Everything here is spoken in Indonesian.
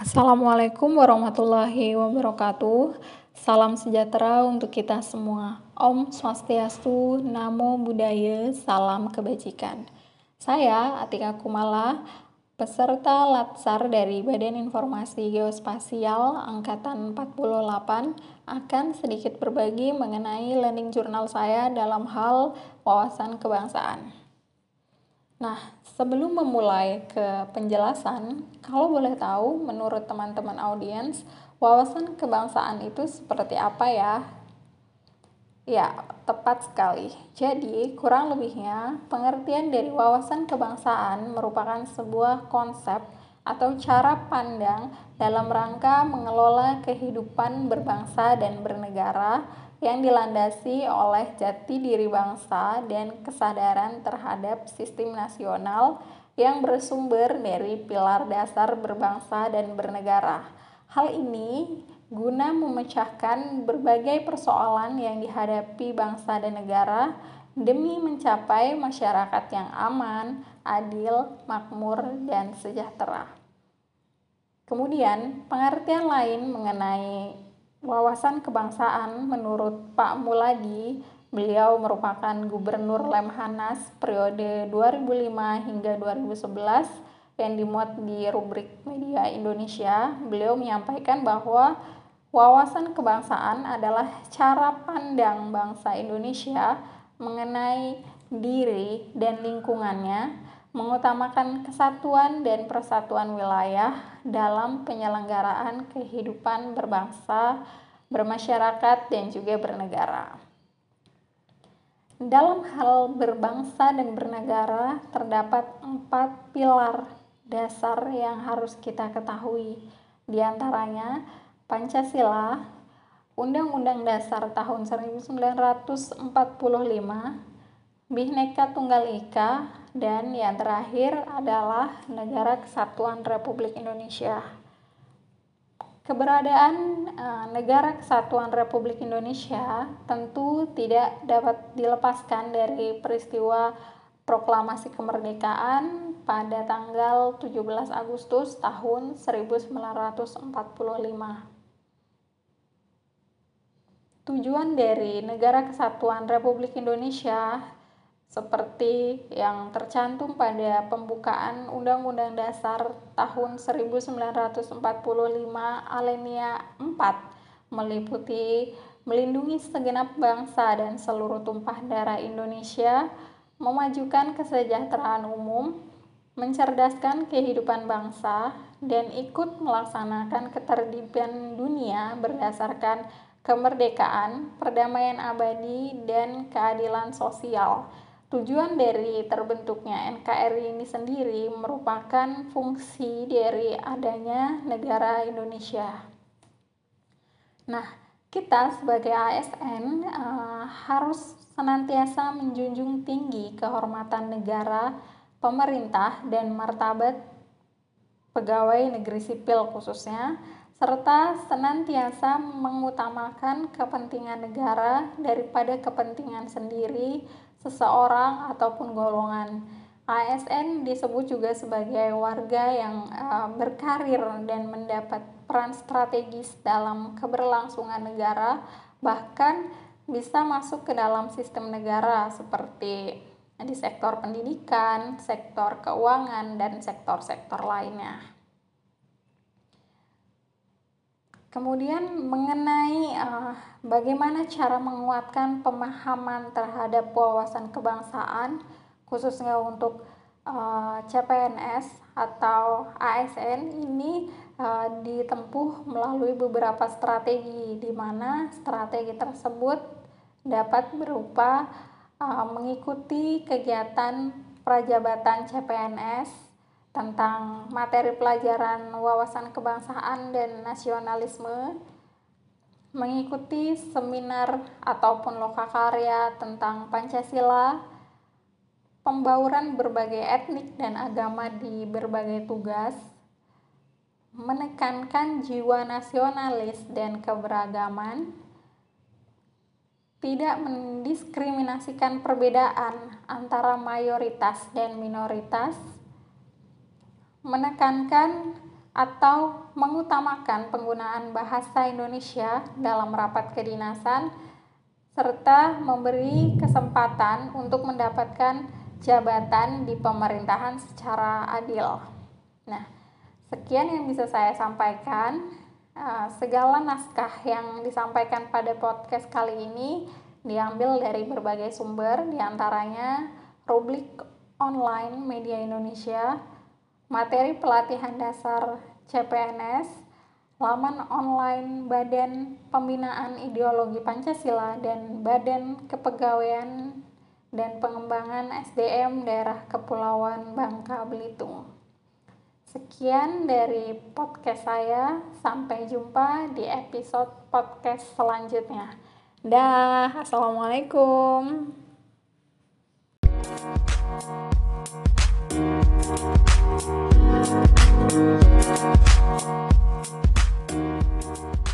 Assalamualaikum warahmatullahi wabarakatuh. Salam sejahtera untuk kita semua. Om Swastiastu, Namo Buddhaya, Salam Kebajikan. Saya Atika Kumala, peserta Latsar dari Badan Informasi Geospasial Angkatan 48 akan sedikit berbagi mengenai learning jurnal saya dalam hal wawasan kebangsaan. Nah, sebelum memulai ke penjelasan, kalau boleh tahu, menurut teman-teman audiens, wawasan kebangsaan itu seperti apa ya? Ya, tepat sekali. Jadi, kurang lebihnya, pengertian dari wawasan kebangsaan merupakan sebuah konsep atau cara pandang dalam rangka mengelola kehidupan berbangsa dan bernegara yang dilandasi oleh jati diri bangsa dan kesadaran terhadap sistem nasional yang bersumber dari pilar dasar berbangsa dan bernegara. Hal ini guna memecahkan berbagai persoalan yang dihadapi bangsa dan negara demi mencapai masyarakat yang aman, adil, makmur, dan sejahtera. Kemudian, pengertian lain mengenai wawasan kebangsaan menurut Pak Muladi, beliau merupakan gubernur Lemhanas periode 2005 hingga 2011 yang dimuat di rubrik media Indonesia. Beliau menyampaikan bahwa wawasan kebangsaan adalah cara pandang bangsa Indonesia mengenai diri dan lingkungannya, mengutamakan kesatuan dan persatuan wilayah dalam penyelenggaraan kehidupan berbangsa, bermasyarakat, dan juga bernegara. Dalam hal berbangsa dan bernegara, terdapat empat pilar dasar yang harus kita ketahui. Di antaranya, Pancasila, Undang-Undang Dasar tahun 1945, Bhinneka Tunggal Ika, dan yang terakhir adalah Negara Kesatuan Republik Indonesia. Keberadaan e, Negara Kesatuan Republik Indonesia tentu tidak dapat dilepaskan dari peristiwa proklamasi kemerdekaan pada tanggal 17 Agustus tahun 1945. Tujuan dari Negara Kesatuan Republik Indonesia seperti yang tercantum pada pembukaan Undang-Undang Dasar tahun 1945 alinea 4 meliputi melindungi segenap bangsa dan seluruh tumpah darah Indonesia, memajukan kesejahteraan umum, mencerdaskan kehidupan bangsa, dan ikut melaksanakan ketertiban dunia berdasarkan kemerdekaan, perdamaian abadi, dan keadilan sosial Tujuan dari terbentuknya NKRI ini sendiri merupakan fungsi dari adanya negara Indonesia. Nah, kita sebagai ASN uh, eh, harus senantiasa menjunjung tinggi kehormatan negara, pemerintah, dan martabat pegawai negeri sipil khususnya, serta senantiasa mengutamakan kepentingan negara daripada kepentingan sendiri seseorang ataupun golongan. ASN disebut juga sebagai warga yang uh, berkarir dan mendapat peran strategis dalam keberlangsungan negara, bahkan bisa masuk ke dalam sistem negara seperti di sektor pendidikan, sektor keuangan, dan sektor-sektor lainnya. Kemudian mengenai uh, bagaimana cara menguatkan pemahaman terhadap wawasan kebangsaan khususnya untuk uh, CPNS atau ASN ini uh, ditempuh melalui beberapa strategi di mana strategi tersebut dapat berupa uh, mengikuti kegiatan prajabatan CPNS tentang materi pelajaran wawasan kebangsaan dan nasionalisme, mengikuti seminar ataupun lokakarya tentang Pancasila, pembauran berbagai etnik dan agama di berbagai tugas, menekankan jiwa nasionalis dan keberagaman, tidak mendiskriminasikan perbedaan antara mayoritas dan minoritas, menekankan atau mengutamakan penggunaan bahasa Indonesia dalam rapat kedinasan serta memberi kesempatan untuk mendapatkan jabatan di pemerintahan secara adil. Nah, sekian yang bisa saya sampaikan. Eh, segala naskah yang disampaikan pada podcast kali ini diambil dari berbagai sumber, di antaranya Rublik Online Media Indonesia, materi pelatihan dasar CPNS, laman online Badan Pembinaan Ideologi Pancasila dan Badan Kepegawaian dan Pengembangan SDM Daerah Kepulauan Bangka Belitung. Sekian dari podcast saya. Sampai jumpa di episode podcast selanjutnya. Dah, assalamualaikum. We'll be right.